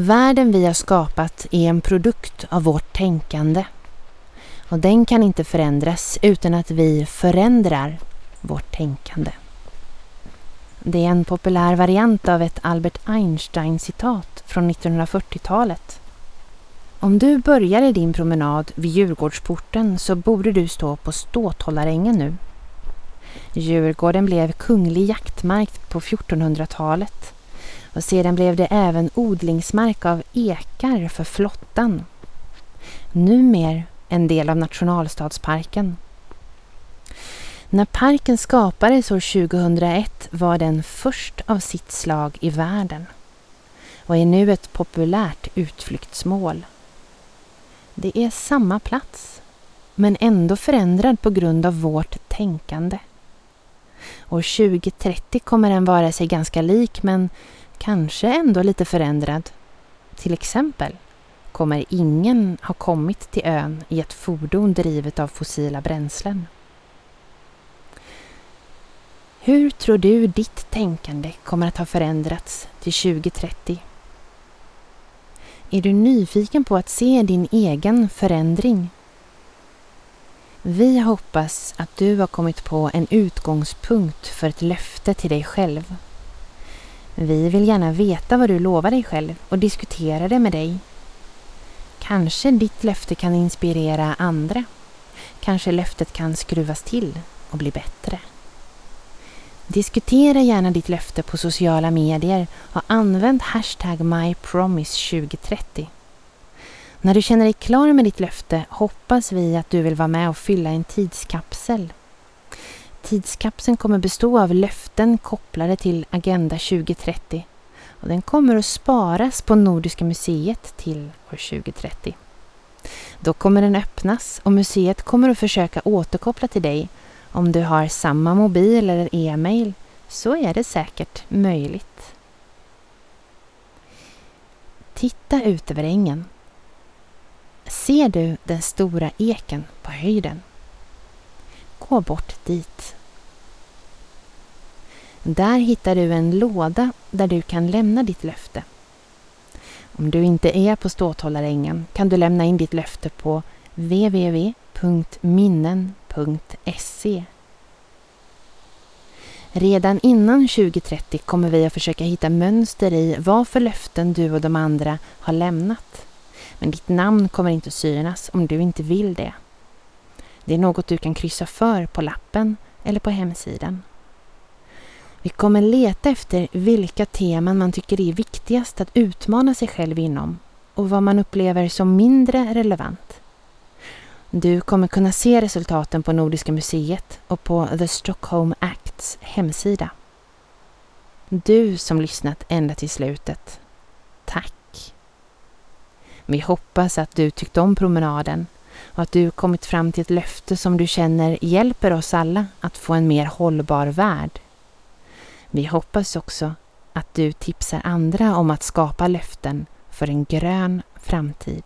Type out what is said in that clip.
Världen vi har skapat är en produkt av vårt tänkande. Och den kan inte förändras utan att vi förändrar vårt tänkande. Det är en populär variant av ett Albert Einstein-citat från 1940-talet. Om du börjar din promenad vid Djurgårdsporten så borde du stå på Ståthållarängen nu. Djurgården blev kunglig jaktmark på 1400-talet och sedan blev det även odlingsmark av ekar för flottan. Numer en del av nationalstadsparken. När parken skapades år 2001 var den först av sitt slag i världen och är nu ett populärt utflyktsmål. Det är samma plats, men ändå förändrad på grund av vårt tänkande. År 2030 kommer den vara sig ganska lik men kanske ändå lite förändrad. Till exempel kommer ingen ha kommit till ön i ett fordon drivet av fossila bränslen. Hur tror du ditt tänkande kommer att ha förändrats till 2030? Är du nyfiken på att se din egen förändring? Vi hoppas att du har kommit på en utgångspunkt för ett löfte till dig själv. Vi vill gärna veta vad du lovar dig själv och diskutera det med dig. Kanske ditt löfte kan inspirera andra. Kanske löftet kan skruvas till och bli bättre. Diskutera gärna ditt löfte på sociala medier och använd hashtag MyPromise2030. När du känner dig klar med ditt löfte hoppas vi att du vill vara med och fylla en tidskapsel. Tidskapseln kommer bestå av löften kopplade till Agenda 2030 och den kommer att sparas på Nordiska museet till år 2030. Då kommer den öppnas och museet kommer att försöka återkoppla till dig om du har samma mobil eller e-mail så är det säkert möjligt. Titta ut över ängen. Ser du den stora eken på höjden? Gå bort dit. Där hittar du en låda där du kan lämna ditt löfte. Om du inte är på Ståthållarängen kan du lämna in ditt löfte på www.minnen.se Redan innan 2030 kommer vi att försöka hitta mönster i vad för löften du och de andra har lämnat. Men ditt namn kommer inte att synas om du inte vill det. Det är något du kan kryssa för på lappen eller på hemsidan. Vi kommer leta efter vilka teman man tycker är viktigast att utmana sig själv inom och vad man upplever som mindre relevant. Du kommer kunna se resultaten på Nordiska museet och på The Stockholm Acts hemsida. Du som lyssnat ända till slutet, tack! Vi hoppas att du tyckt om promenaden och att du kommit fram till ett löfte som du känner hjälper oss alla att få en mer hållbar värld. Vi hoppas också att du tipsar andra om att skapa löften för en grön framtid.